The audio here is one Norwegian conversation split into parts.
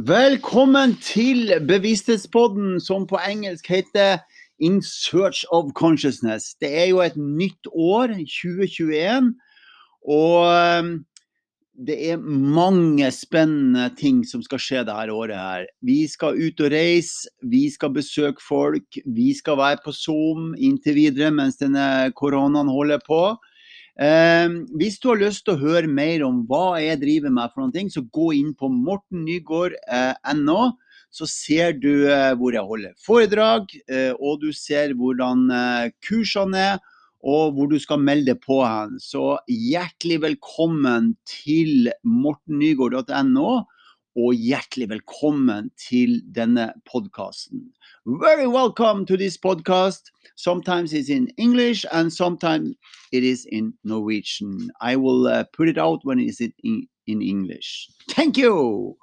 Velkommen til Bevissthetspodden, som på engelsk heter In Search of Consciousness. Det er jo et nytt år, 2021, og um, det er mange spennende ting som skal skje dette året her. Vi skal ut og reise, vi skal besøke folk, vi skal være på Zoom inntil videre mens denne koronaen holder på. Eh, hvis du har lyst til å høre mer om hva jeg driver med, for noen ting, så gå inn på mortennygård.no. Så ser du eh, hvor jeg holder foredrag, eh, og du ser hvordan eh, kursene er, og hvor du skal melde på hen. Så hjertelig velkommen til mortennygård.no, og hjertelig velkommen til denne podkasten. Very welcome to this podcast. Sometimes it's in English and sometimes it is in Norwegian. I will uh, put it out when it is in, in English. Thank you.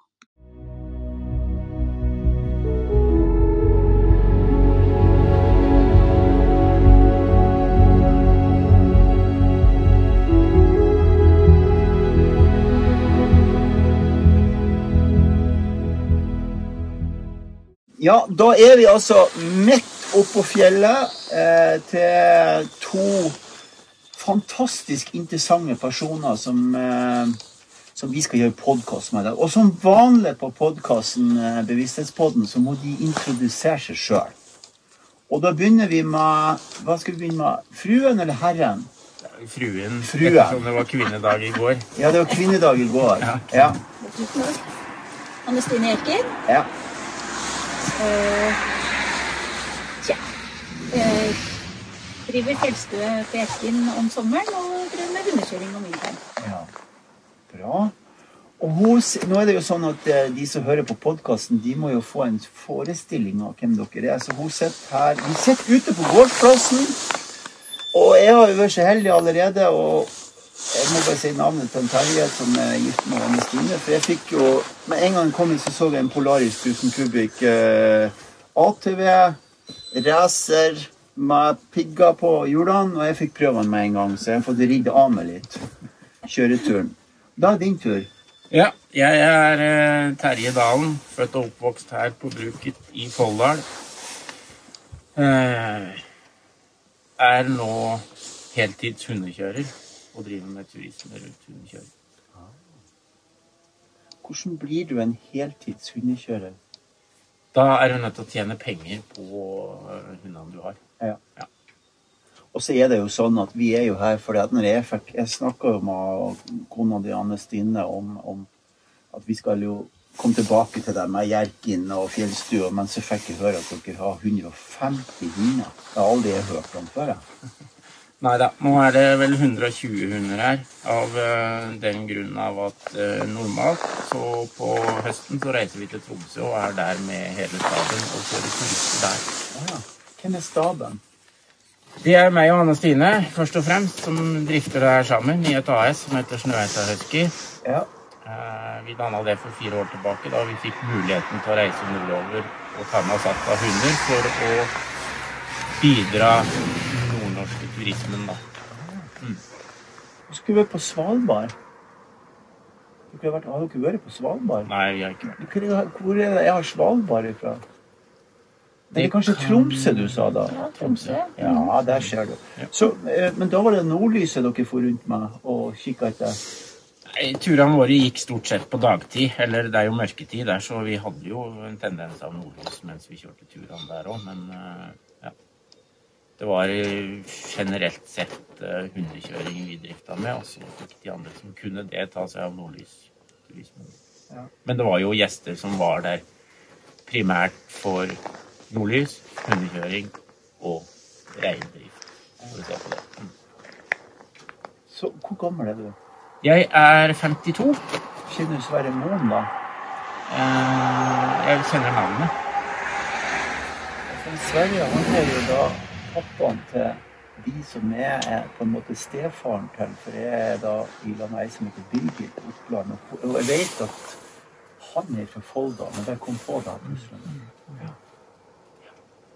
Ja, da er vi altså midt oppå fjellet eh, til to fantastisk interessante personer som, eh, som vi skal gjøre podkast med. Og som vanlig på podkasten eh, Bevissthetspodden, så må de introdusere seg sjøl. Og da begynner vi med Hva skal vi begynne med? Fruen eller herren? Fruen. Fruen. Ettersom det var kvinnedag i går. Ja, det var kvinnedag i går. Ja. Ja. Anne Stine Eker. ja. Eh, tja. Jeg driver fjellstue på Ekin om sommeren og driver med hundekjøring om vinteren. Ja, bra. Og hos, nå er det jo sånn at eh, De som hører på podkasten, må jo få en forestilling av hvem dere er. Så hun sitter her Vi sitter ute på gårdsplassen, og jeg har jo vært så heldig allerede. Og jeg må bare si navnet til Terje, som er gift med Anne Stine. For jeg fikk jo Med en gang jeg kom inn, så så jeg en Polaris 1000 kubikk eh, ATV, racer med pigger på hjulene, og jeg fikk prøve den med en gang, så jeg har fått ridd av meg litt kjøreturen. Da er din tur. Ja, jeg er eh, Terje Dalen, født og oppvokst her på bruket i Folldal. Eh, er nå heltids hundekjører og driver med turisme rundt hundekjøring. Hvordan blir du en heltids hundekjører? Da er du nødt til å tjene penger på eh, hundene du har. Og så er det jo sånn at vi er jo her fordi at når jeg fikk Jeg snakka jo med kona di Anne Stine om, om at vi skal jo komme tilbake til det med Hjerkinn og fjellstua, men så fikk jeg høre at dere har 150 hunder. Det har aldri jeg hørt om før. jeg. Nei da, nå er det vel 120 hunder her. Av eh, den grunn av at eh, normalt så på høsten så reiser vi til Tromsø og er der med hele staben og kjører turister der. Ah, ja. Hvem er staben? Det er meg og Anne Stine først og fremst som drifter det her sammen i et AS som heter Snøheisa Husky. Ja. Eh, Vi danna det for fire år tilbake da vi fikk muligheten til å reise nordover og ta med oss av hunder for å bidra turismen. da. Du skulle vært på Svalbard. Dere har, vært, har dere vært på Svalbard? Nei, vi har ikke vært er, hvor er det jeg har Svalbard ifra? Det er kanskje Tromsø du sa da? Ja, Tromsø. Ja, der ser du. Så, eh, men da var det nordlyset dere for rundt med og kikka etter? Turene våre gikk stort sett på dagtid, eller det er jo mørketid der, så vi hadde jo en tendens av nordlys mens vi kjørte turene der òg, men eh. Det var generelt sett eh, hundekjøring vi drifta med, og så fikk de andre som kunne det, ta seg av nordlysturismen. Ja. Men det var jo gjester som var der primært for nordlys, hundekjøring og reindrift. For å se på det. Mm. Så hvor gammel er du? Jeg er 52. Kjenner du Sverre Moen, da? Eh, Jeg kjenner navnet. Sverre han er jo da pappaen til de som er, er på en måte stefaren til, for jeg er da i lag med ei som heter Birgit Oppland. Og jeg vet at han er fra Folda, men det kom på da plutselig. Ja.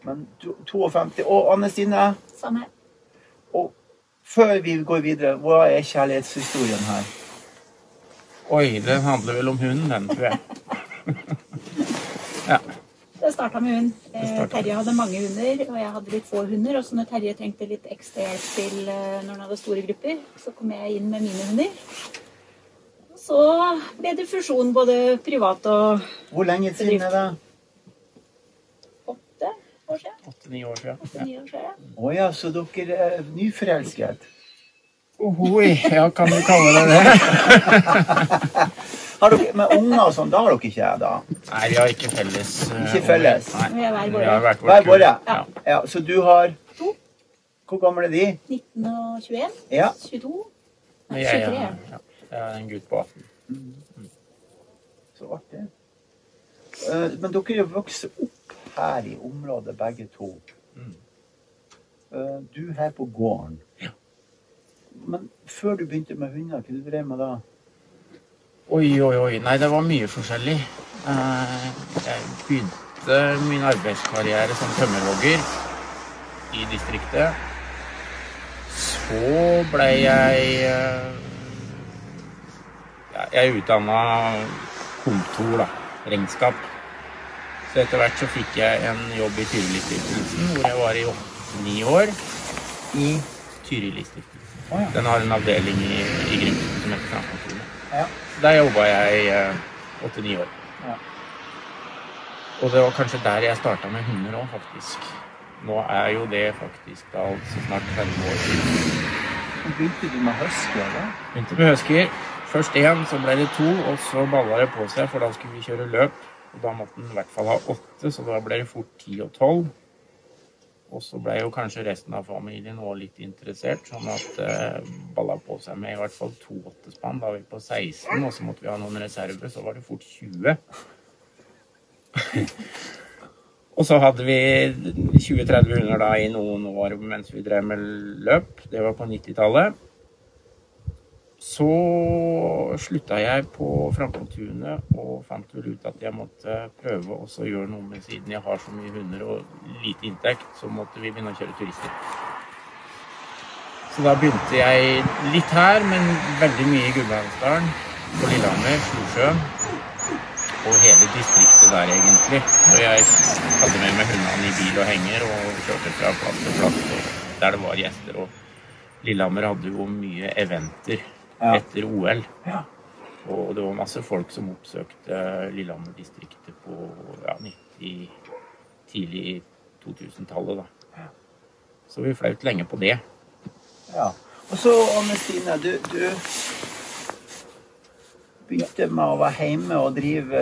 Men 52 Og Anne Stine, Samme. og før vi går videre, hva er kjærlighetshistorien her? Oi, den handler vel om hunden, den, tror jeg. Ja. Det starta med hund. Eh. Terje hadde mange hunder, og jeg hadde litt få hunder. Og så når Terje trengte litt ekstra hjelp til eh, når han hadde store grupper, så kom jeg inn med mine hunder. Så ble det fusjon både privat og Hvor lenge siden er det? åtte år siden. Åtte-ni år siden. Ja. Åtte-ni år siden. Å ja, så dere er nyforelsket? Ohoi, ja, kan du kalle det det? Har dere, med unger og sånn, da har dere ikke da? Nei, vi har ikke felles. eh, Ikke felles. Nei. Vi hver våre. har Hver vårt våre? Ja. Ja, så du har To. Hvor gamle er de? 19 og 21. Ja. 22. Men Nei, jeg, 23. ja, ja, jeg er en gutt på 18. Så artig. Eh, Men dere er vokst opp her i området, begge to. Mm. Eh, Du her på gården. Men før du begynte med hunder, hva du drev med da? Oi, oi, oi. Nei, det var mye forskjellig. Eh, Jeg begynte min arbeidskarriere som tømmerhogger i distriktet. Så ble jeg eh, Jeg utdanna kontor, da. Regnskap. Så etter hvert så fikk jeg en jobb i Tyrilistiftelsen, hvor jeg var i åtte-ni år. I Tyrilistiftelsen. Ja. Den har en avdeling i, i Grimstad som heter Framkontoret. Ja. Der jobba jeg eh, åtte-ni år. Ja. Og det var kanskje der jeg starta med hunder òg, faktisk. Nå er jo det faktisk da altså snart 30 år siden. Begynte du med husky, da? Begynte med husker. Først én, så ble det to, og så balla det på seg, for da skulle vi kjøre løp. Og da måtte den i hvert fall ha åtte, så da ble det fort ti og tolv. Og så ble jo kanskje resten av familien òg litt interessert, sånn at eh, balla på seg med i hvert fall to åttespann. Da var vi på 16, og så måtte vi ha noen reserver, så var det fort 20. og så hadde vi 20-30 hunder da i noen år mens vi drev med løp. Det var på 90-tallet. Så slutta jeg på Frankotunet og fant vel ut at jeg måtte prøve å gjøre noe med siden jeg har så mye hunder og lite inntekt, så måtte vi begynne å kjøre turister. Så da begynte jeg litt her, men veldig mye i Gudbrandsdalen, på Lillehammer, Storsjøen og hele distriktet der, egentlig. Og jeg hadde med meg hundene i bil og henger og kjørte fra plass til plass der det var gjester. Og Lillehammer hadde jo mye eventer Ja. etter OL. Ja. Og det var masse folk som oppsøkte Lillehammer-distriktet på ja, 90, tidlig 2000-tallet. da. Så vi flaut lenge på det. Ja. Og så, Anne du, du begynte med å være hjemme og drive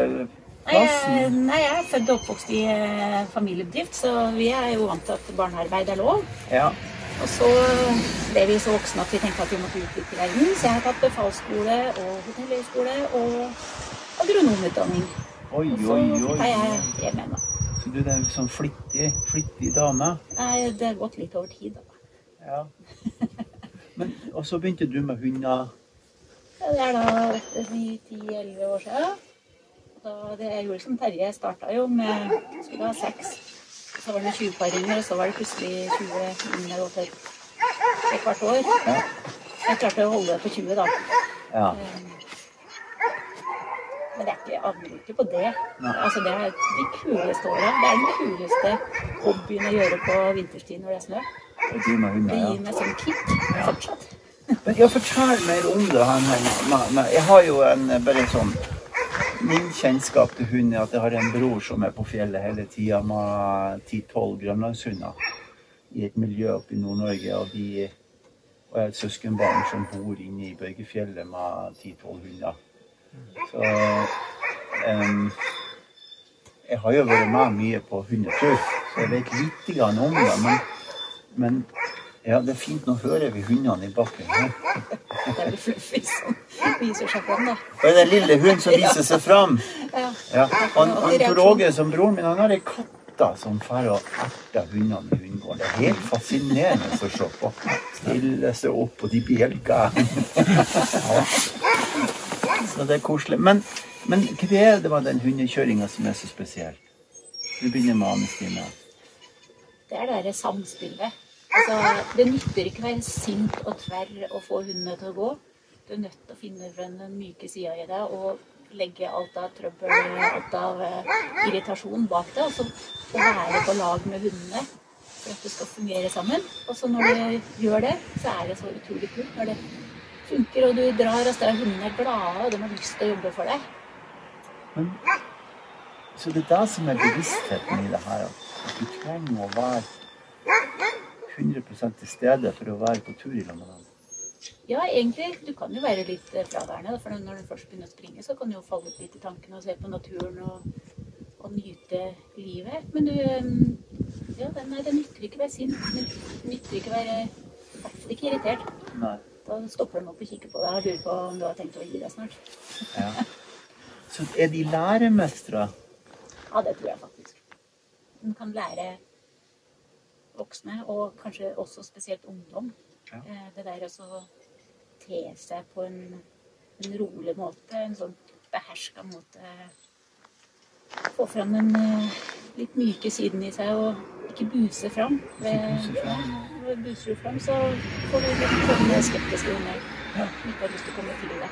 plassen. nei, jeg er født og oppvokst i eh, familiebedrift, så vi er jo vant til at barnearbeid er lov. Ja. Og så ble vi så voksne at vi tenkte at vi måtte utvikle verden, så jeg har tatt befalsskole og hotellhøyskole og agronomutdanning. Oi, Og så oi, oi. er jeg hjemme ennå. Så du er en sånn flittig, flittig dame. Nei, Det har gått litt over tid, da. Ja. Men, og så begynte du med hunder. Ja, Det er da 10-11 år siden. Da det jeg gjorde som Terje, jeg starta jo med skulle ha seks. Så var det 20 paringer, og så var det plutselig 20 yngre jeg et kvart år. Ja. Jeg klarte å holde det på 20, da. Ja. Um, Men det er ikke, jeg angrer ikke på det. Ja. Altså, det er de kuleste åra. Det er den kuleste hobbyen å gjøre på vinterstid når det er snø. Og du med Det gir meg sånn kick fortsatt. Men ja, fortell mer om det. Han, jeg har jo en bare sånn Min kjennskap til hund er at jeg har en bror som er på fjellet hele tida med 10-12 grønlandshunder i et miljø oppe i Nord-Norge. Og, de, og jeg har et søskenbarn som bor inne i Børgefjellet med 10-12 hunder. Så um, Jeg har jo vært med mye på hundetur, så jeg vet lite grann om det. Men, men ja, det er fint nå hører vi hundene i bakken. her. Det er Fluffy som viser seg fram, da. Og det er den lille hunden som viser seg fram. Ja. Ja. Han, han Åge, som broren min, han har ei katt som drar og erter hundene i hundegården. Det er helt fascinerende å se på. Stille seg opp, og de bjelker. Ja. Så det er koselig. Men, men hva er det med den hundekjøringa som er så spesiell? Du begynner med Anne Stine. Det er det samspillet. Altså, det nytter ikke å være sint og tverr og få hundene til å gå. Du er nødt til å finne den myke sida i deg og legge alt av trøbbel, alt av eh, irritasjon bak deg. og så være på lag med hundene for at det skal fungere sammen. Og så når du gjør det, så er det så utrolig kult når det funker, og du drar av sted, hundene er glade, og de har lyst til å jobbe for deg. Men, så det er det som er bevisstheten i det her, at du trenger å være 100 til stede for å være på tur i lag med dem? Ja, egentlig. Du kan jo være litt eh, fraværende. For når du først begynner å springe, så kan du jo falle litt i tankene og se på naturen og, og nyte livet. Men du eh, Ja, det, nei, det nytter ikke å være sint. Det nytter ikke å være I hvert fall ikke irritert. Nei. Da stopper de opp og kikker på deg og lurer på om du har tenkt å gi deg snart. Ja. Så er de læremestere? Ja, det tror jeg faktisk. De kan lære voksne, og kanskje også spesielt ungdom, Ja. eh, det der å te seg på en, en rolig måte, en sånn beherska måte. Få fram den eh, litt myke siden i seg, og ikke buse fram. fram. Ja, buser du fram, så får du litt sånne skeptiske unger Ja. som ikke har lyst til å komme til deg.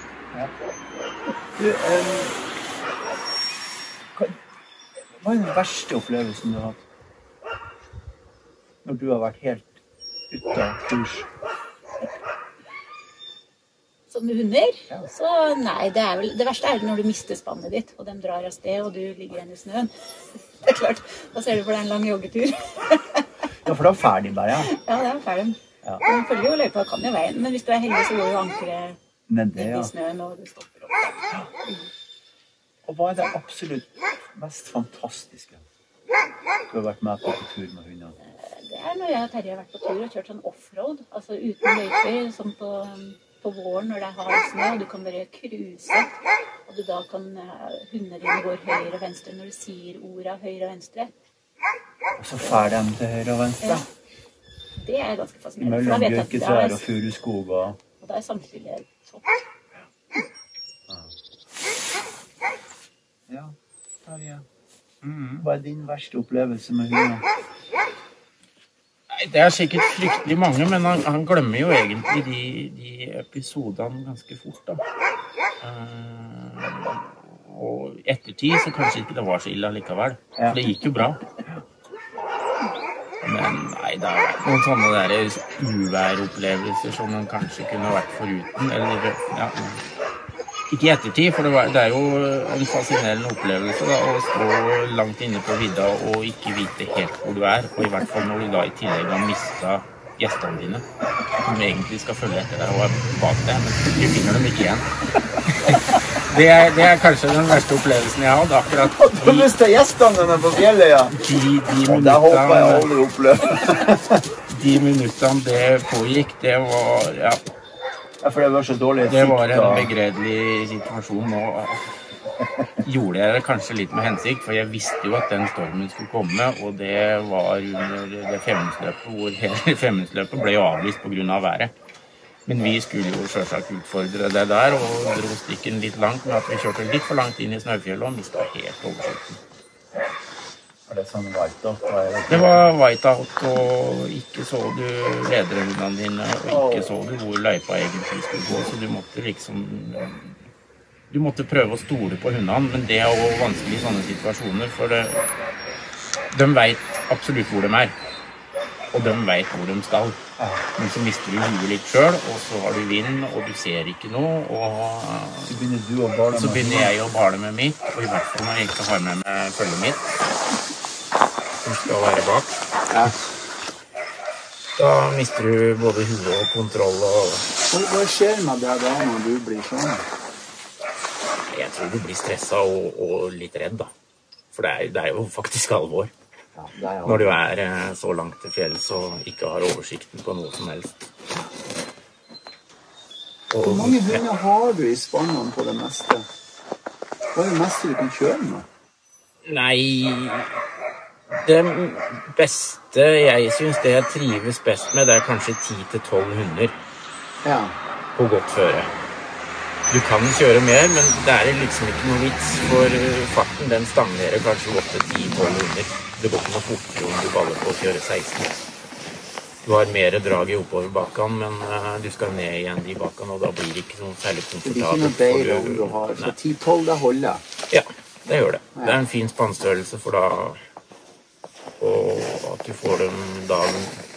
Du, em, hva, hva er den verste opplevelsen du har hatt? Når du har vært helt ute av kurs? Med hunder, Ja. så nei, det vel Det verste er vel når du mister spannet ditt, og de drar av sted, og du ligger igjen i snøen. Det er klart, Da ser du for deg en lang joggetur. Ja, for da er ferdig bare. Ja. Ja, det er ferdig. Ja. Den følger jo løypa, kan jo veien, men hvis du er heldig, så går jo ankeret Nedi, ned ja. i snøen, og du stopper opp. Og hva er det absolutt mest fantastiske du har vært med på på tur med hundene? Det er når jeg og Terje har vært på tur og kjørt sånn offroad, altså uten løyper, sånn på, på våren når det er hard snø, og du kan bare cruise, og du da kan eh, Hundene dine går høyre og venstre når du sier orda høyre og venstre. Og så fer de til høyre og venstre. Ja. Det er ganske fascinerende. Mellom bjørketrær og furuskog og Og da er samspillet topp. Ja, Terje. Mm. Hva er din verste opplevelse med hundene? Nei, Det er sikkert fryktelig mange, men han, han glemmer jo egentlig de, de episodene ganske fort, da. Uh, og ettertid så kanskje ikke det var så ille allikevel. For det gikk jo bra. Men nei, det har vært noen sånne der uværopplevelser som man kanskje kunne vært foruten. Eller ja, ikke i ettertid, for det, var, det er jo en fascinerende opplevelse da, å stå langt inne på vidda og ikke vite helt hvor du er. Og i hvert fall når du da i tillegg har mista gjestene dine, som egentlig skal følge etter deg og er bak deg, men du finner dem ikke igjen. Det er, det er kanskje den verste opplevelsen jeg har hatt. Akkurat Du mista gjestene dine på fjellet, ja! de, de Og det håper jeg aldri opplever. de minuttene det pågikk, det var ja, Ja, for det var så dårlig Det var en begredelig situasjon. Og gjorde jeg det kanskje litt med hensikt, for jeg visste jo at den stormen skulle komme. Og det var under det femminuttsløpet hvor hele femminuttsløpet ble avlyst pga. Av været. Men vi skulle jo sjølsagt utfordre det der, og dro stikken litt langt med at vi kjørte litt for langt inn i snøfjellet og mista helt oversikten. Var det sånn whiteout? da. Det var whiteout, og ikke så du lederhundene dine, og ikke så du hvor løypa egentlig skulle gå, så du måtte liksom Du måtte prøve å stole på hundene, men det er jo vanskelig i sånne situasjoner, for det, de veit absolutt hvor de er. Og de veit hvor de skal. Men så mister du huet litt sjøl, og så har du vind, og du ser ikke noe, og Så begynner du å bale så begynner jeg å bale med mitt, og i hvert fall når jeg ikke har med meg følget mitt, som skal være bak. Ja. Da mister du både hue og kontroll og Hva, skjer med deg da når du blir sånn? Jeg tror du blir stressa og, og litt redd, da. For det er, det er jo faktisk alvor. Ja, Når du er eh, så langt til fjells og ikke har oversikten på noe som helst. Og, Hvor mange ja, hunder har du i spannene på det meste? Hva er det meste du kan kjøre med? Nei Det beste jeg syns det jeg trives best med, det er kanskje 10-12 hunder Ja. på godt føre. Du kan kjøre mer, men det er liksom ikke noe vits, for eh, farten den stagnerer kanskje 8-10-12 hunder. Det går ikke noe fortere om du baller på å kjøre 16. Du har mer drag i oppoverbakkene, men eh, du skal ned igjen i bakkene, og da blir det ikke noe særlig Det blir ikke noe komfortabelt. bedre om du har Så 10-12, det holder. Ja, det gjør det. Det er en fin spannstørrelse, for da at du får dem da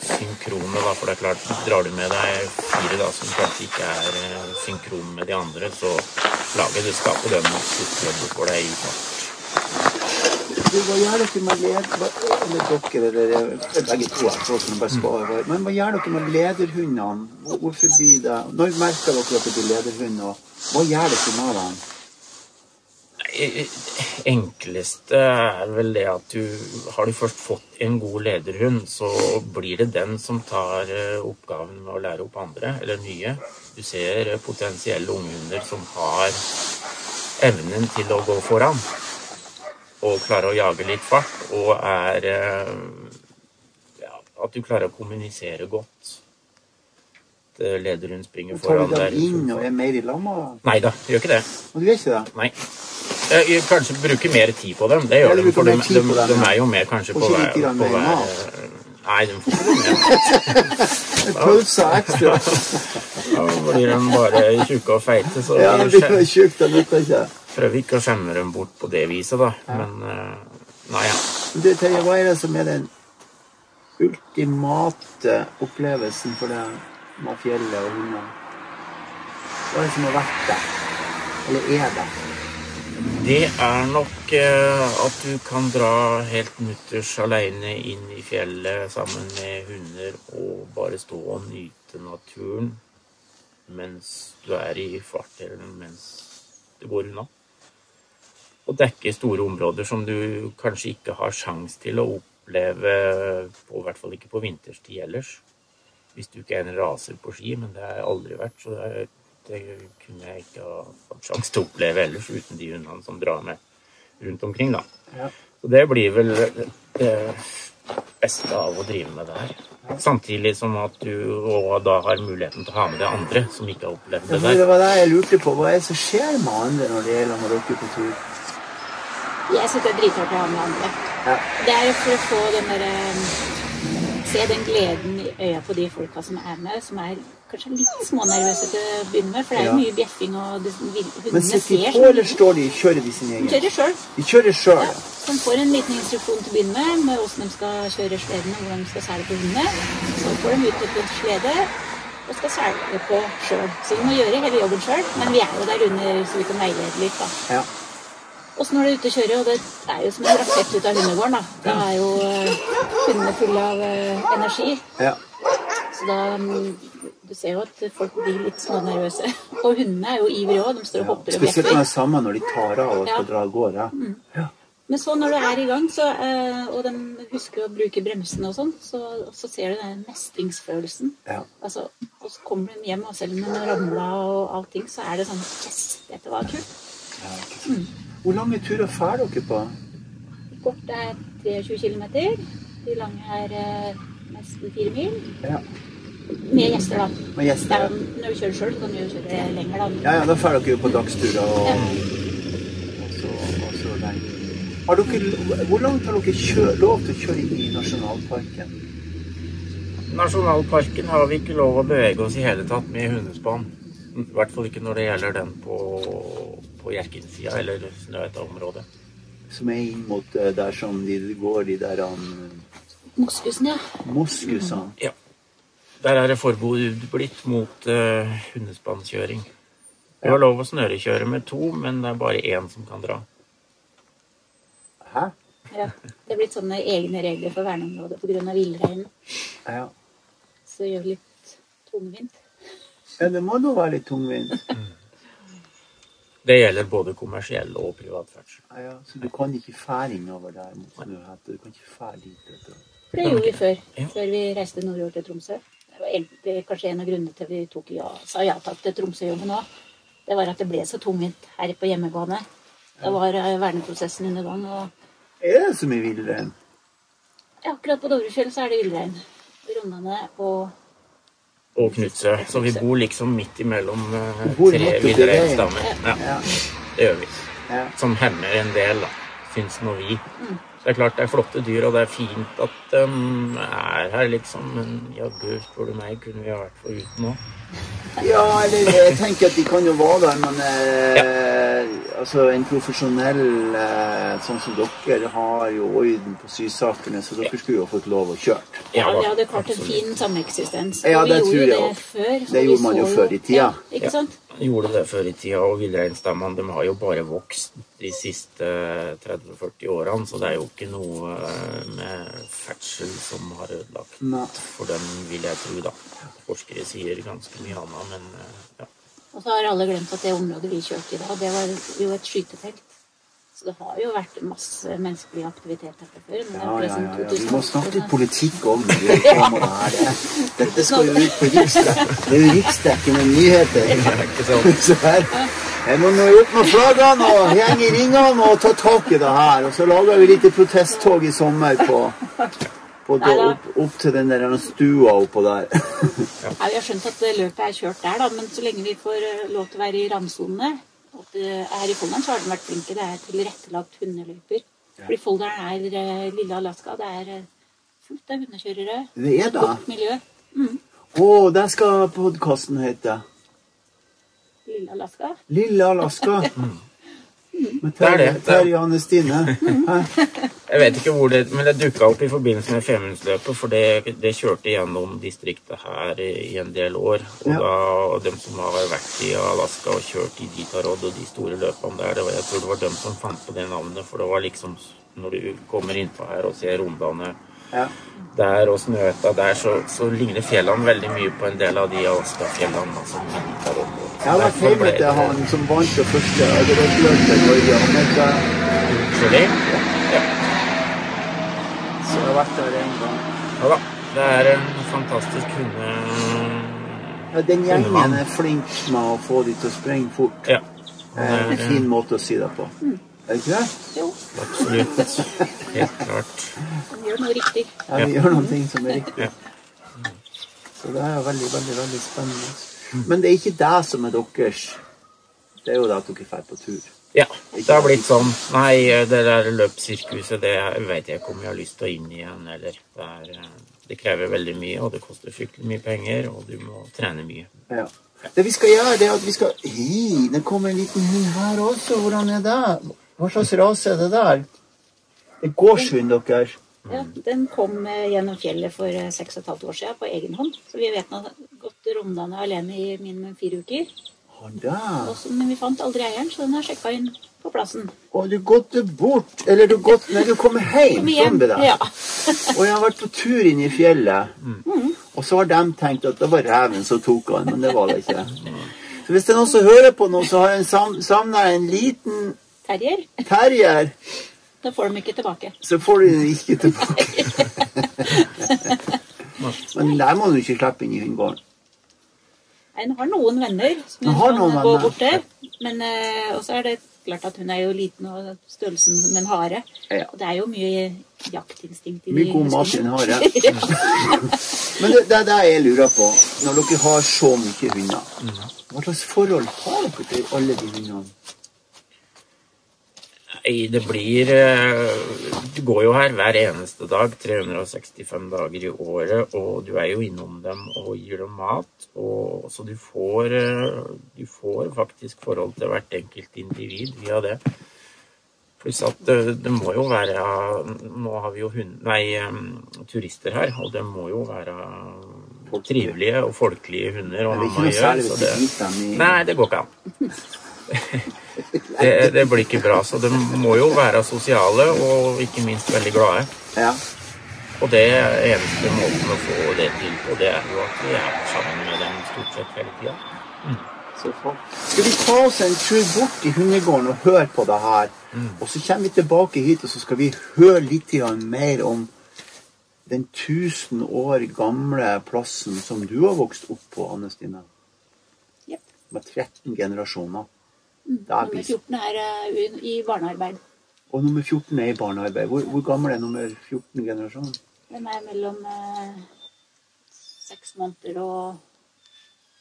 synkrone, da, for det er klart, drar du med deg fire da som kanskje ikke er eh, synkrone med de andre, så lager det skaper dem stortrøbbel for deg i fart. Du, hva gjør dere med led... hva- Eller dere, eller eller begge to, jeg bare skal over. Men hva gjør dere med lederhundene? Hvor- Hvorfor blir det Når merker dere at det blir lederhund, og hva gjør dere med dem? Enkleste er vel det at du Har du først fått en god lederhund, så blir det den som tar eh, oppgaven med å lære opp andre, eller nye. Du ser eh, potensielle unghunder som har evnen til å gå foran. Og klare å jage litt fart, og er eh, ja, At du klarer å kommunisere godt. At springer foran der. Tar du dem inn og er mer i lamma? Nei da, gjør ikke det. Og du gjør ikke det? Nei. Jeg jeg kanskje bruke mer tid på dem. Det gjør de. For de, mer de, de er jo med kanskje på hver, på mer hver. Nei, de får ikke mer. Pølser ekstra. Da blir de bare tjukke og feite. Så Ja, de blir tjukke, de nytter ikke. prøver ikke å skjemme dem bort på det viset, da. Men eh, nei, ja. Du, Terje, hva er det som er den ultimate opplevelsen for deg med fjellet og hundene? Hva er det som har vært der? Eller er det? Det er nok eh, at du kan dra helt mutters aleine inn i fjellet sammen med hunder og bare stå og nyte naturen mens du er i fart, eller mens det går unna. Og dekke store områder som du kanskje ikke har sjans til å oppleve, på, i hvert fall ikke på vinterstid ellers. Hvis du ikke er en raser på ski, men det har jeg aldri vært. Så det, er- det kunne jeg ikke ha hatt sjanse til å oppleve ellers uten de hundene som drar med rundt omkring. da. Ja. Så det blir vel det beste av å drive med det her. Samtidig som at du og da har muligheten til å ha med deg andre som ikke har opplevd Ja, det der. det var det jeg lurte på. Hva er det som skjer med andre når det gjelder når dere er på tur? Jeg syns det er dritartig å ha med andre. Ja. Det er for å få den derre Se den gleden i øya på de folka som er med, som er kanskje litt smånervøse til å begynne med. For det er jo Ja. mye bjeffing, og det, Men hundene sitter de på, eller står de kjører de sin De kjører sjøl. De kjører sjøl, Ja, Så de får en liten instruksjon til å begynne med, med hvordan de skal kjøre sleden og hvordan de skal sele på hundene. Så får de ut på slede og skal sele på sjøl. Så de må gjøre hele jobben sjøl, men vi er jo der under så vi kan veilede litt. da. ja. Åssen når du ute og kjører, og det er jo som en rakett ut av hundegården. da. Det er jo eh, hundene fulle av eh, energi. ja. Så da mm, Du ser jo at folk blir litt smånervøse. Og hundene er jo ivrige òg. De står og hopper og Spesielt når det er samme når de tar av og skal Ja. dra av gårde. Ja. Men så når du er i gang, så, eh, og de husker å bruke bremsene og sånn, så, så ser du den mestringsfølelsen. Ja. Altså, og så kommer de hjem, og selv om de har ramla og allting, så er det sånn Yes, dette var kult. Ja, sant. Hvor lange turer drar dere på? Kort er 23 km. De lange er eh, nesten fire mil. Ja. Med gjester, da. Med gjester, Ja, når du kjører sjøl, kan du jo kjøre lenger, da. Ja, ja, da drar dere jo på dagsturer og, Ja. og så, og så den. Har dere, hvor langt har dere kjør, lov til å kjøre i nasjonalparken? Nasjonalparken har vi ikke lov å bevege oss i hele tatt med hundespann. I hvert fall ikke når det gjelder den på, på Hjerkinn-sida eller Snøhetta-området. Som er inn mot eh, der som de går, de der um, Moskusene, ja. moskusene. Ja. Der er det forbud blitt mot uh, hundespannkjøring. Du har lov å snørekjøre med to, men det er bare én som kan dra. Hæ? ja. Det er blitt sånne egne regler for verneområdet pga. villreinen. Ja. Så gjør det litt tungvint. Ja, det må da være litt tungvint. Det gjelder både kommersiell og privat ferdsel. Ja, ja. Så du kan ikke fære innover der mot Snøhette? Du kan ikke fære dit? det gjorde vi før. Ja. Før vi reiste nordover til Tromsø. Det var kanskje en av grunnene til vi tok ja, sa ja takk til Tromsø-jobben òg. Det var at det ble så tungvint her på hjemmebane. Da var eh, verneprosessen under gang. Og Er det så mye villrein? ja, akkurat på Dovrefjell så er det villrein. Rondane og Og Knutsø. Så vi bor liksom midt imellom uh, tre videre stammer. villreinstammer. Ja, Ja. det gjør vi. Som hemmer en del, da. Syns nå vi. Så det er klart det er flotte dyr, og det er fint at de er her, liksom. Men jaggu, spør du meg, kunne vi ha vært foruten òg. Ja, eller jeg tenker at de kan jo være der, men eh, altså en profesjonell eh, sånn som dere har jo orden på sysakene, så dere skulle jo fått lov å kjøre. Ja, vi hadde klart en fin sameksistens. Ja, det tror jeg jo det før. Det gjorde man jo før i tida. Ja, ikke Ja. sant? Gjorde det før i tida, og villreinstammene har jo bare vokst de siste 30-40 årene, så det er jo ikke noe eh, med ferdsel som har ødelagt Nei. for dem, vil jeg tro, da. Forskere sier ganske mye annet, men eh, ja. Og så har alle glemt at det området vi kjørte i dag, det var jo et skytefelt. Så det har jo vært masse menneskelig aktivitet her før. men Ja, ja, sånn ja, ja. Vi må snakke litt politikk om det. Dette skal jo ut på riksdek. Det er jo riksdekkende nyheter. Så her, Jeg må nå opp med flaggene og henge i ringene og ta tak i det her. Og så lager vi litt protesttog i sommer på, på da, opp, opp til den der stua oppå der. Ja, vi har skjønt at løpet er kjørt der, da, men så lenge vi får eh, lov til å være i randsonene og at det er i Folldalen, så har de vært flinke. Det er tilrettelagt hundeløyper. Fordi Folldalen er eh, lille Alaska. Det er eh, fullt av hundekjørere. Det er det. Godt miljø. Mm. Å, der skal podkasten hete. Lille Alaska. Lille Alaska. Med Det er det. Terje Stine. Jeg vet ikke hvor det Men det dukka opp i forbindelse med Femundsløpet, for det, det kjørte gjennom distriktet her i, i en del år. Og Ja. da de dem som har vært i Alaska og kjørt i Ditarod og de store løpene der, det var, jeg tror det var dem som fant på det navnet, for det var liksom Når du kommer innpå her og ser Rondane Ja. der og Snøhetta der, så, så ligner fjellene veldig mye på en del av de Alaska-fjellene. Altså, ja, det vært hjemme til han som vant det første Øderåsløpet i Norge. Han heter Sorry? Ja. Så det har vært der en gang. ja da. Det er en fantastisk hunde... Ja, den gjengen er flink med å få de til å springe fort. Ja. Det er en fin måte å si det på. Er det ikke det? Jo, Absolutt. Helt klart. Vi gjør noe riktig. Ja, vi gjør noen ting som er riktig. Så det er veldig, veldig veldig spennende. Men det er ikke det som er deres. Det er jo det at dere drar på tur. Ja, det har blitt sånn. Nei, det der løpssirkuset, det vet jeg ikke om jeg har lyst til å inn igjen, eller. Det, er, eh, det krever veldig mye, og det koster fryktelig mye penger, og du må trene mye. Ja. Det vi skal gjøre, det er at vi skal Hei, det kommer en liten hund her også. Hvordan er det? Hva slags ras er det der? Det er gårdshund deres. Ja, den kom eh, gjennom fjellet for eh, seks og et halvt år siden på egen hånd. Så vi vet den har gått rundene alene i minimum fire uker. Der. Men vi fant aldri eieren, så den er sjekka inn på plassen. Å, du gått bort Eller du gått Nei, du kommer hjem. Kom Sånn igjen. blir. Ja. Og jeg har vært på tur inn i fjellet. Og så har de tenkt at det var reven som tok han, men det var det ikke. Så hvis det er noen som hører på nå, så har jeg savna en liten Terrier. terrier, Da får de ikke tilbake. så får du den ikke tilbake. Men der må du ikke slippe inn i hundegården. Hun har noen venner som Hun kan noen gå venner. bort til. Men uh, også er det klart at hun er jo liten og størrelsen som en hare. Ja. Og det er jo mye jaktinstinkt i Mye god mat i en hare. Men det, det er det jeg lurer på, når dere har så mye hunder. Hva slags forhold har dere til alle de hundene? Nei, det blir eh, Du går jo her hver eneste dag, 365 dager i året, og du er jo innom dem og gir dem mat. Og, så du får, eh, du får faktisk forhold til hvert enkelt individ via det. Pluss at det, det må jo være Nå har vi jo hund, nei, eh, turister her, og det må jo være trivelige og folkelige hunder Og Det er ikke noe særlig hvis du gir dem i Nei, det går ikke an. Det, det blir ikke bra. Så de må jo være sosiale og ikke minst veldig glade. Ja. Og det er eneste måten å få det til på, det er jo at vi er sammen med dem stort sett hele tida. Mm. Skal vi ta oss en tur bort i hundegården og høre på det her? Og så kommer vi tilbake hit, og så skal vi høre litt mer om den 1000 år gamle plassen som du har vokst opp på, Anne Stine. Yep. Med 13 generasjoner. Det er Nummer 14 er eh, i barnearbeid. Og nummer 14 er i barnearbeid. Hvor, hvor gammel er nummer 14 generasjon? Den er mellom eh, seks måneder og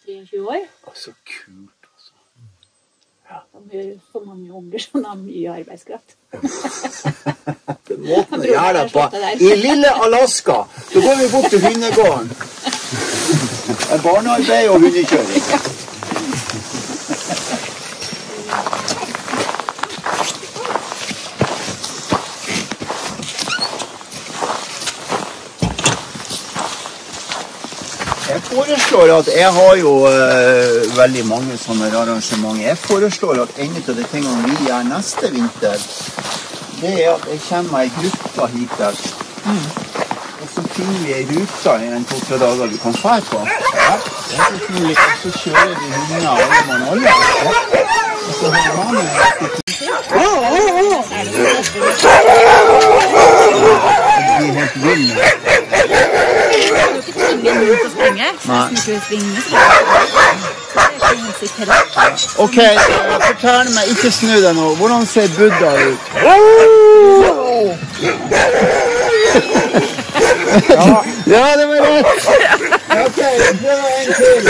23 år. Å, så kult, altså. De gjør for mange unger som har mye arbeidskraft. Den måten å gjøre det på. I lille Alaska, da går vi bort til hundegården. Barnearbeid og hundekjøring. Jeg foreslår at jeg har jo eh, veldig mange sånne arrangementer. Jeg foreslår at en av de tingene vi gjør neste vinter, det er at jeg kommer med ei gruppe hit der. Og så finner vi ei rute i en to-tre dager vi kan dra på. Ja. Og så kjører vi hunder alle mann alle. Og så har man med De er helt ville. Du kan jo ikke tvinge en hund til å sprenge. Nei. Hvis den ikke svinger, så det er ikke hensikt heller. Ok, eh, fortell meg, ikke snu deg nå. Hvordan ser Buddha ut? Ja, det var rett. Ok, prøv en til.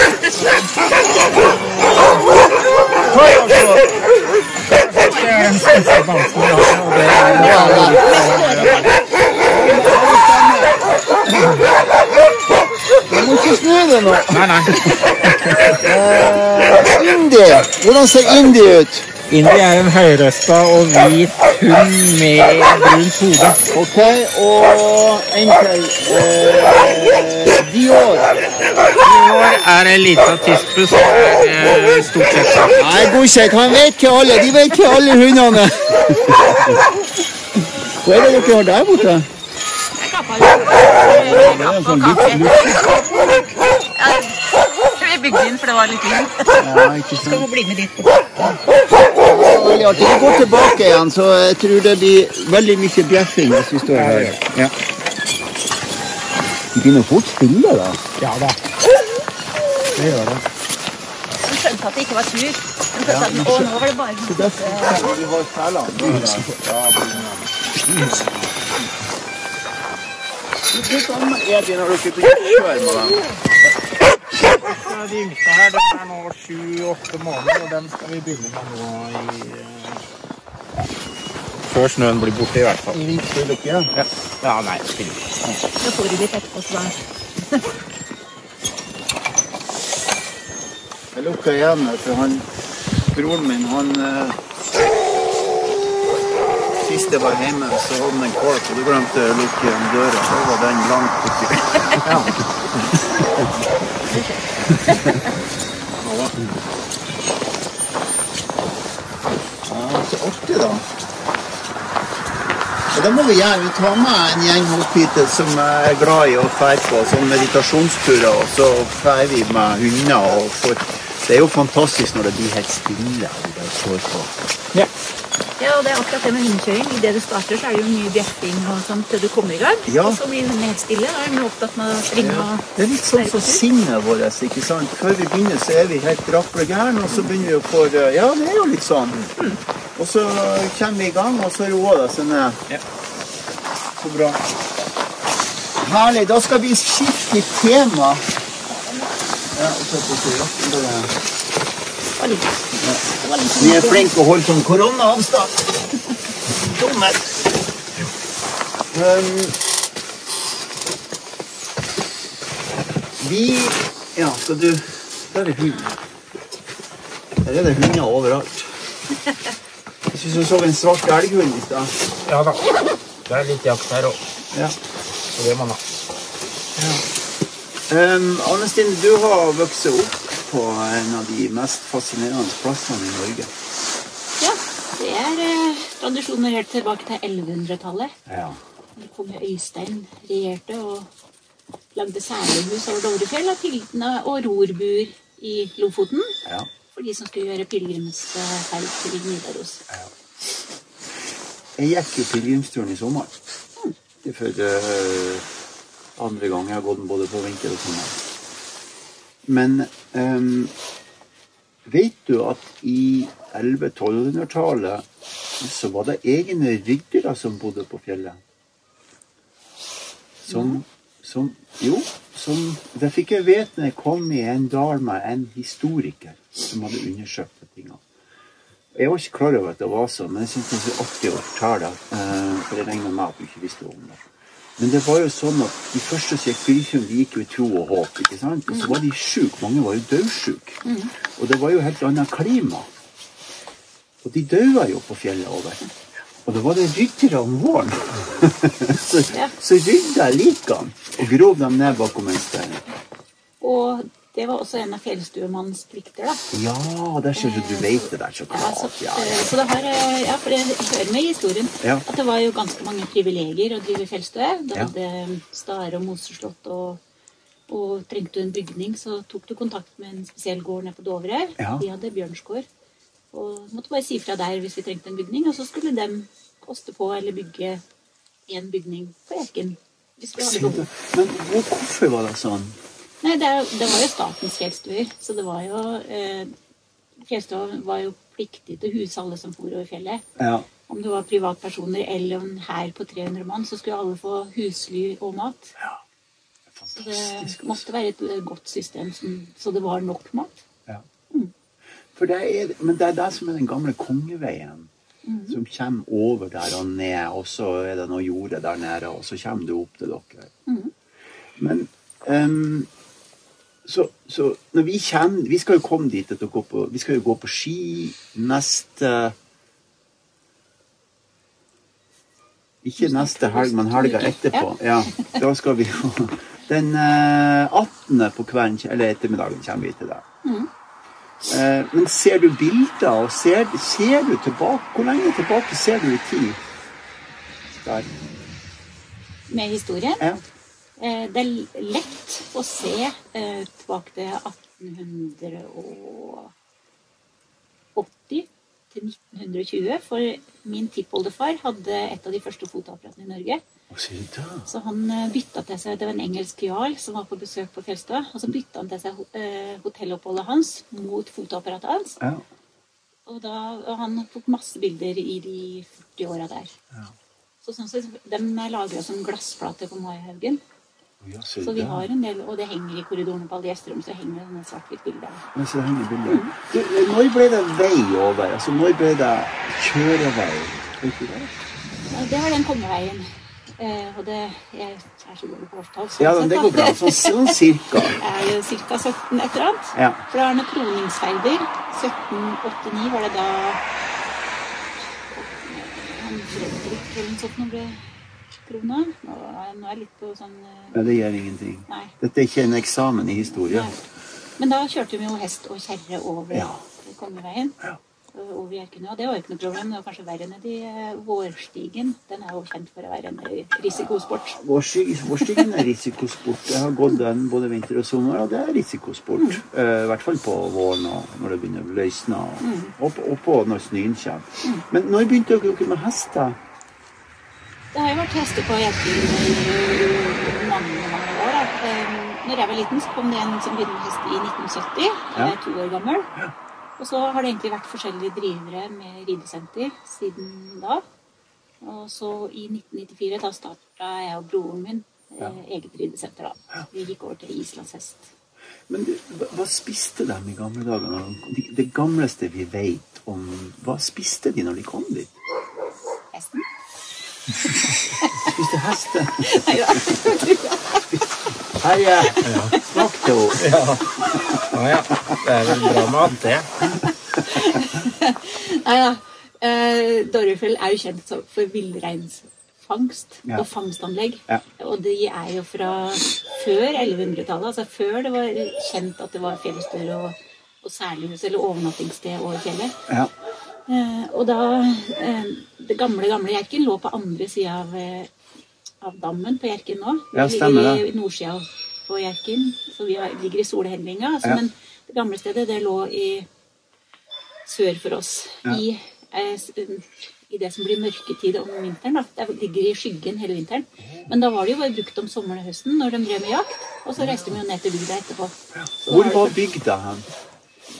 Ta i oss nå. Det er den siste dansen vi har, og det er Du må ikke snu deg nå. Nei, nei. Uh, Indi. Hvordan ser Indi ut? Indi er en høyrøsta og hvit hund med brunt hode. Ok, og en til. Eh, Dior. I er en lita tispus som er eh, stort sett. Nei, godkjent. Han vet ikke alle. De vet ikke alle hundene. Hva er det dere har der borte? Det er en sånn lukt. Vi bygde inn, for det var litt vind. Ja, ikke sant. Skal vi bli med dit. Veldig artig. Vi går tilbake igjen, så jeg tror det blir veldig mye bjeffing hvis vi står her. Ja. De begynner fort stille, da. Ja da. Det gjør det. De skjønte at det ikke var tur. De skjønte at å, nå var det bare Så derfor vi ha selene. Samme er det når dere begynner å kjøre med dem. De yngste her de er nå sju-åtte måneder, og dem skal vi begynne med nå i Før snøen blir borte, i hvert fall. I vinter lukker igjen. Ja, ja nei, spiller ikke. Nå får de litt etterpå, så Jeg lukka igjen, for han, broren min, han eh, Sist jeg var hjemme, så hadde han en kork, og du glemte å lukke igjen døra. Så var den langt oppi. Ja, så artig, da. Og det må vi gjøre. Vi tar med en gjeng opp som er glad i å fære på sånne meditasjonsturer, og så færer vi med hunder. og får... Det er jo fantastisk når det blir helt stille. og det står på. Ja. Ja, og det er akkurat det med hundekjøring. Idet det starter, så er det jo mye bjeffing og sånt til du kommer i gang. Ja. Og så blir hun helt stille. Da er hun opptatt med å springe og Det er litt sånn som sinnet vårt. ikke sant? Før vi begynner, så er vi helt rapple gærne, og så begynner vi å få Ja, det er jo litt sånn. Og så kommer vi i gang, og så roer det seg ned. Ja. Så bra. Herlig. Da skal vi skifte tema. Ja, og så på litt. Det litt Vi er flinke til å holde sånn koronaavstand. Dummet. Um, vi Ja, skal du Der er hunden. Der er det hunder overalt. Jeg syns du så en svart elghund i stad. Ja da. Det er litt jakt her òg, Ja. så det må man ha. Um, Anne Stine, du har vokst opp på en av de mest fascinerende plassene i Norge. Ja, det er eh, tradisjoner helt tilbake til 1100-tallet. Ja. Da kong Øystein regjerte og lagde særlehus over Dovrefjell av piltene og rorbuer i Lofoten ja. for de som skulle gjøre pilegrimsferd til Nidaros. Jeg gikk jo pilegrimsturen i sommer. Det er for uh, andre gang jeg har gått den både på vinter og sommer. Men um, vet du at i 1100-1200-tallet så var det egne ryddere som bodde på fjellet? Som, som Jo, som Det fikk jeg vite når jeg kom i en dal med en historiker som hadde undersøkt de tingene. Jeg var ikke klar over at det var sånn, men jeg syns det er artig å fortelle. eh, For jeg regner med at du ikke visste om det. Men det var jo sånn at de første som gikk Bryrsund, de gikk jo i tro og håp. ikke sant? Og så var de sjuke. Mange var jo dødsjuke. Og det var jo helt annet klima. Og de daua jo på fjellet over. Og det var det ryttere om våren. så, Ja. så rydda likene og grov dem ned bakom en stein. Og det var også en av fjellstuemannens plikter, da. Ja, der ser du du vet det der så Ja, så, klart. Ja, eh, ja. så det har, eh, ja, for det hører med i historien Ja. at det var jo ganske mange privilegier å drive fjellstue. Da hadde Stare og Moseslott, og, og trengte du en bygning, så tok du kontakt med en spesiell gård nede på Dovre. De hadde Bjørnsgård. Og måtte bare si fra der hvis vi trengte en bygning, og så skulle de koste på eller bygge en bygning på Eken. Men hvorfor var det sånn? Nei, det, det var jo statens fjellstuer, så det var jo eh, Fjellstua var jo pliktig til å huse alle som for over fjellet. Ja. Om det var privatpersoner eller en hær på 300 mann, så skulle alle få husly og mat. Så det måtte være et eh, godt system, så det var nok mat. Ja. For det er, men det er det som er den gamle kongeveien. Mhm. Som kommer over der og ned, og så er det noe jorde der nede, og så kommer du opp til dere. Mhm. Men ehm, så, så når vi kommer Vi skal jo komme dit at går på, vi skal jo gå på ski neste Ikke neste helg, men helga etterpå. Ja, da skal vi jo Den eh, 18. på kvelden, eller ettermiddagen, kommer vi til det. Eh, men ser du bilder, og ser, ser du tilbake Hvor lenge tilbake ser du i tid? Der. Med historien. Ja. Eh, det er lett å se eh, tilbake til 1880 til 1920. For min tippoldefar hadde et av de første fotoapparatene i Norge. Så han eh, bytta til seg Det var en engelsk jarl som var på besøk på Fjellstad. Og så bytta han til seg hotelloppholdet hans mot fotoapparatet hans. Ja. Og, da, og han tok masse bilder i de 40 åra der. Ja. Så sånn sett, De lagra som glassplater på Maihaugen. Ja, Så vi har en del, og det henger i korridorene på alle gjesterom, så henger det denne bilder. Du, eh, når ble det vei over? Altså, når ble det kjørevei? Det? Ja, Det var den kongeveien. Eh, og det jeg er så dårlig på årstall. sånn Ja, det går bra. Sånn, sånn cirka. Det er jo ca. 17 et eller annet. Ja. For det er noen kroningsferder. 1789 var det da Fredrik eller noe sånt nå ble krona. Nå er jeg litt på sånn eh, ja, det gjør ingenting. Nei. Dette er ikke en eksamen i historie. nei. Men da kjørte vi jo hest og kjerre over Ja. Kongeveien. Ja. Over Hjerkinn. Og det var jo ikke noe problem. Det var kanskje verre nede i eh, Vårstigen. Den er jo kjent for å være en risikosport. risikosport. Vårstigen er risikosport. Jeg har gått den både vinter og sommer, og det er risikosport. Eh, I hvert fall på våren og når det begynner å løsne, og, og, på, og på når snøen kommer. Men når begynte dere med hester? Det har jo vært hester på Hjerkinn i mange, mange år. Da. Eh, Når jeg var liten, så kom det en som begynte med hest i 1970. Da jeg er to år gammel. Og så har det egentlig vært forskjellige drivere med ridesenter siden da. Og så i 1994, da starta jeg og broren min eh, eget ridesenter. da. Vi gikk over til islandshest. Men du, hva, spiste de i gamle dager? Det, gamleste vi vet om Hva spiste de når de kom dit? Spiste hester? Nei da. Terje, snakk til henne. Ja. ja, ja. Det er vel bra mat, det. Nei da. Eh, Dovrefjell er jo kjent for villreinsfangst Ja. og fangstanlegg. Ja. Og de er jo fra før 1100-tallet. Altså før det var kjent at det var fjellstuer og, og særlighus eller overnattingssted over fjellet. Ja. Eh, og da eh, Det gamle, gamle Hjerkinn lå på andre sida av, eh, av dammen på Hjerkinn nå. Ja, stemmer det. i nordsida på Hjerkinn, så vi ligger i Solhellinga. Altså, Ja. Men det gamle stedet, det lå i sør for oss. Ja. I, eh, I det som blir mørketid om vinteren. da. Det ligger i skyggen hele vinteren. Men da var det jo bare brukt om sommeren og høsten når de drev med jakt. Og så reiste de jo ned til bygda etterpå. Så Hvor da var bygda hen?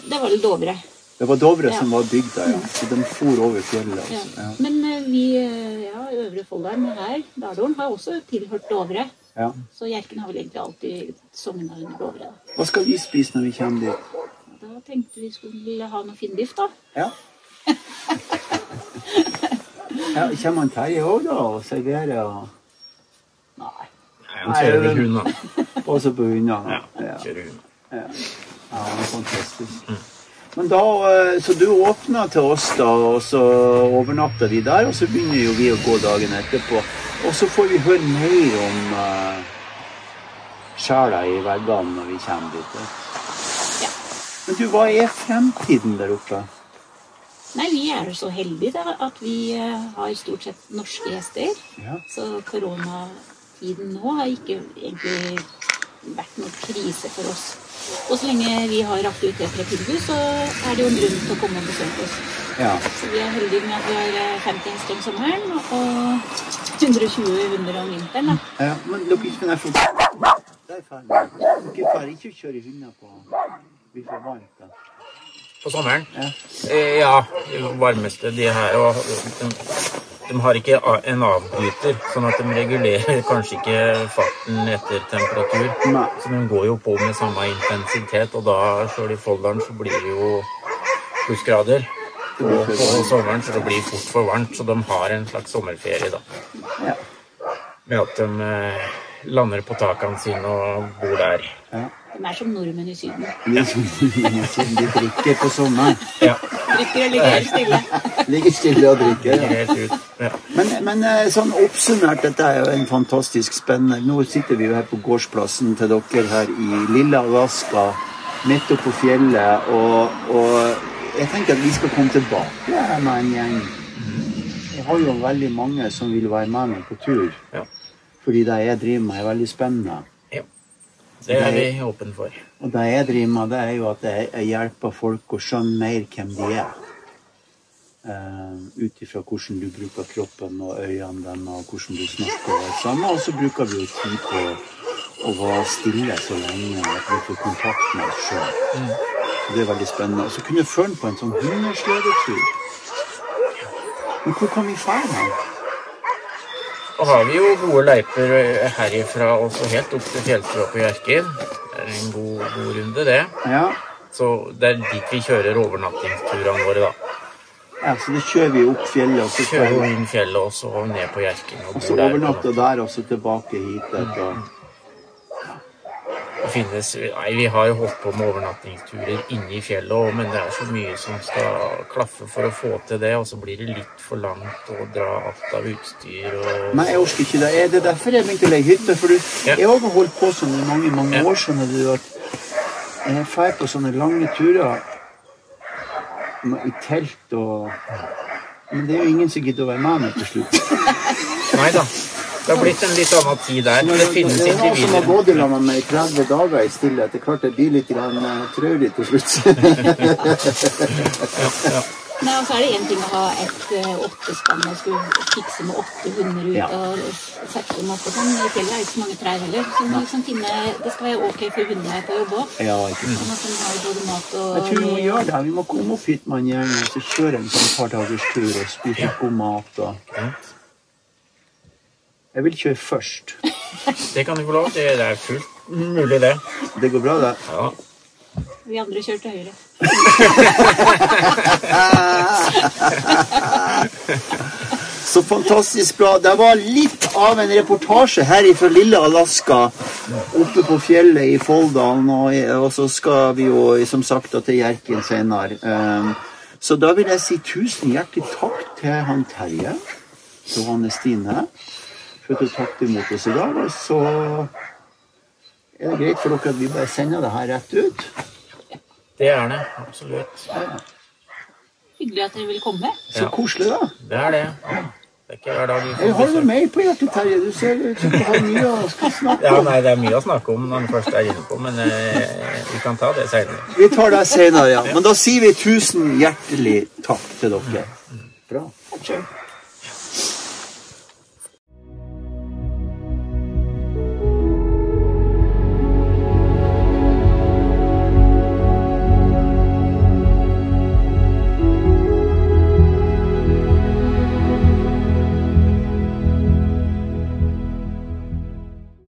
det var vel Dovre. Det var Dovre Ja. som var bygda, ja. Så de for over fjellet. Ja. Altså. Ja. Men eh, vi, eh, ja, Øvre Folldalen her, Dardalen, har også tilhørt Dovre. Ja. Så Hjerken har vel egentlig alltid sogna under Dovre. Hva skal vi spise når vi kommer dit? da tenkte vi skulle ha noe finnbiff, da. Ja. Ja, kommer han Terje òg, da, og serverer og Nei. Nei, Han kjører vel hund, da. passer på hundene? Ja, Ja. kjører hund. Ja, ja fantastisk. Mm. fantastisk. Men da, eh, Så du åpna til oss, da, og så overnatta vi der, og så begynner jo vi å gå dagen etterpå. Og så får vi høre mer om uh, sjela i veggene når vi kommer dit. Ja. Men du, hva er fremtiden der oppe? Nei, vi er så heldige da, at vi eh, har stort sett norske gjester. Ja. Så koronatiden nå har ikke egentlig vært noen krise for oss. Og så lenge vi har aktiviteter i tilbud, så er det jo en grunn til å komme og besøke oss. ja. Så vi er heldige med at vi har eh, 50 hester om sommeren og 120 hunder om vinteren. da. ja men dere skal jeg få Der er ferdig. Dere får ikke kjøre hunder på Vi får varmt, da. På sommeren? Ja. Eh, Ja, det varmeste de her og de, de har ikke en avbryter, sånn at de regulerer kanskje ikke farten etter temperatur. Nei. Så de går jo på med samme intensitet, og da sjøl i Folldalen så blir det jo plussgrader. Og på sommeren så det blir fort for varmt, så de har en slags sommerferie, da. Ja. Med at de eh, lander på takene sine og bor der. ja. De er som nordmenn i Syden. De drikker på sommeren. Ja, Drikker og ligger helt stille. Ligger stille og drikker. Ja. Ja. Men, men eh, sånn oppsummert, dette er jo en fantastisk spennende Nå sitter vi jo her på gårdsplassen til dere her i lille Alaska, midt oppe på fjellet, og, og jeg tenker at vi skal komme tilbake med en gjeng. Jeg har jo veldig mange som vil være med meg på tur, Ja. fordi det jeg driver med, er veldig spennende. Det er vi åpne for. Og det jeg driver med, det er jo at jeg, hjelper folk å skjønne mer hvem de er. Uh, Ut ifra hvordan du bruker kroppen og øynene dine, og hvordan du snakker. Og. Og så bruker vi jo tid på å være stille så lenge at vi får kontakt med oss sjøl. Mm. det er veldig spennende. Og så kunne jeg føle på en sånn hundesløydetur. Men hvor kan vi dra hen? Og har vi jo gode løyper herifra også helt opp til fjellstua på Hjerkinn. Det er en god, god runde, det. Ja. Så det er dit vi kjører overnattingsturene våre, da. ja, så da kjører vi opp fjellet, og så Kjører vi inn fjellet og så ned på Hjerkinn og og så overnatter der. overnatte der, og så tilbake hit. etter. Det finnes, nei, vi har jo holdt på med overnattingsturer inne i fjellet òg, men det er så mye som skal klaffe for å få til det, og så blir det litt for langt å dra alt av utstyr og Nei, jeg orker ikke det. Er det derfor jeg begynte å leie hytte? For du, Ja. jeg har holdt på sånn i mange mange år, skjønner du, at jeg drar på sånne lange turer i telt og Men det er jo ingen som gidder å være med meg til slutt. Nei da. Det har blitt en litt annen tid der. Men Det finnes det er noen som har individer. gått sammen med meg i 30 dager i stillhet. Det er klart det blir litt eh, traurig til slutt. Ja, ja. Nei, og så er det én ting å ha et eh, åttespann og skulle fikse med åtte hunder ut Ja. og sette dem opp og sånn. I fjellet er det ikke så mange trær heller. Så må liksom finne, det skal være ok for hundene på jobb òg. ja, ikke. Sånn at de har både mat og Jeg tror vi må gjøre det. Vi må komme opp hit med en gjeng og så kjøre en sånn par dagers tur og spise god mat. Og... Jeg vil kjøre først. Det kan du få lov til. Det er fullt mulig, det. Det går bra, det. Ja. Vi andre kjører til høyre. Så fantastisk bra. Det var litt av en reportasje her fra lille Alaska, oppe på fjellet i Folldalen. Og, og så skal vi jo som sagt til Hjerkinn senere. Um, så da vil jeg si tusen hjertelig takk til han Terje og Hanne Stine at du tok imot oss i dag. Og så er det greit for dere at vi bare sender det her rett ut. Det er det. Absolutt. Hyggelig at dere vil komme. Så Ja. koselig, da. Det er det. Det er ikke hver dag vi Jeg får har du mer på hjertet, Terje. Du ser ut som du har mye å snakke snakke Ja, om. nei, det er mye å snakke om når man først er inne på, men eh, vi kan ta det seinere. Vi tar det senere, ja. Men da sier vi tusen hjertelig takk til dere. Bra. Kjør.